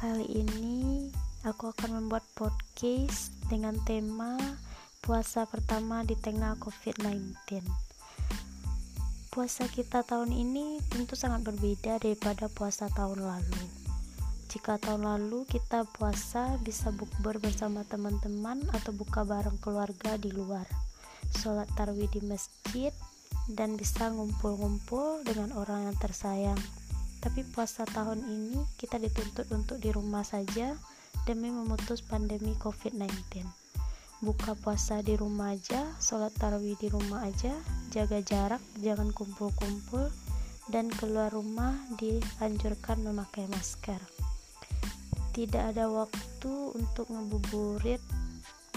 Kali ini aku akan membuat podcast dengan tema puasa pertama di tengah COVID-19. Puasa kita tahun ini tentu sangat berbeda daripada puasa tahun lalu. Jika tahun lalu kita puasa bisa bukber bersama teman-teman atau buka bareng keluarga di luar, sholat tarwih di masjid, dan bisa ngumpul-ngumpul dengan orang yang tersayang tapi puasa tahun ini kita dituntut untuk di rumah saja demi memutus pandemi COVID-19. Buka puasa di rumah aja, sholat tarawih di rumah aja, jaga jarak, jangan kumpul-kumpul, dan keluar rumah dianjurkan memakai masker. Tidak ada waktu untuk ngebuburit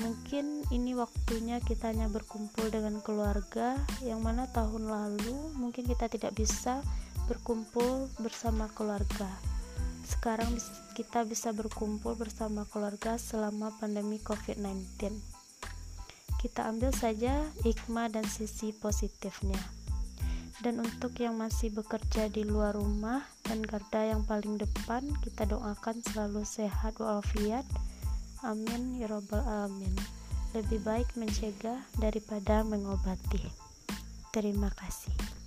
mungkin ini waktunya kita hanya berkumpul dengan keluarga yang mana tahun lalu mungkin kita tidak bisa berkumpul bersama keluarga. Sekarang kita bisa berkumpul bersama keluarga selama pandemi COVID-19. Kita ambil saja hikmah dan sisi positifnya. Dan untuk yang masih bekerja di luar rumah dan garda yang paling depan, kita doakan selalu sehat walafiat. Amin ya robbal alamin. Lebih baik mencegah daripada mengobati. Terima kasih.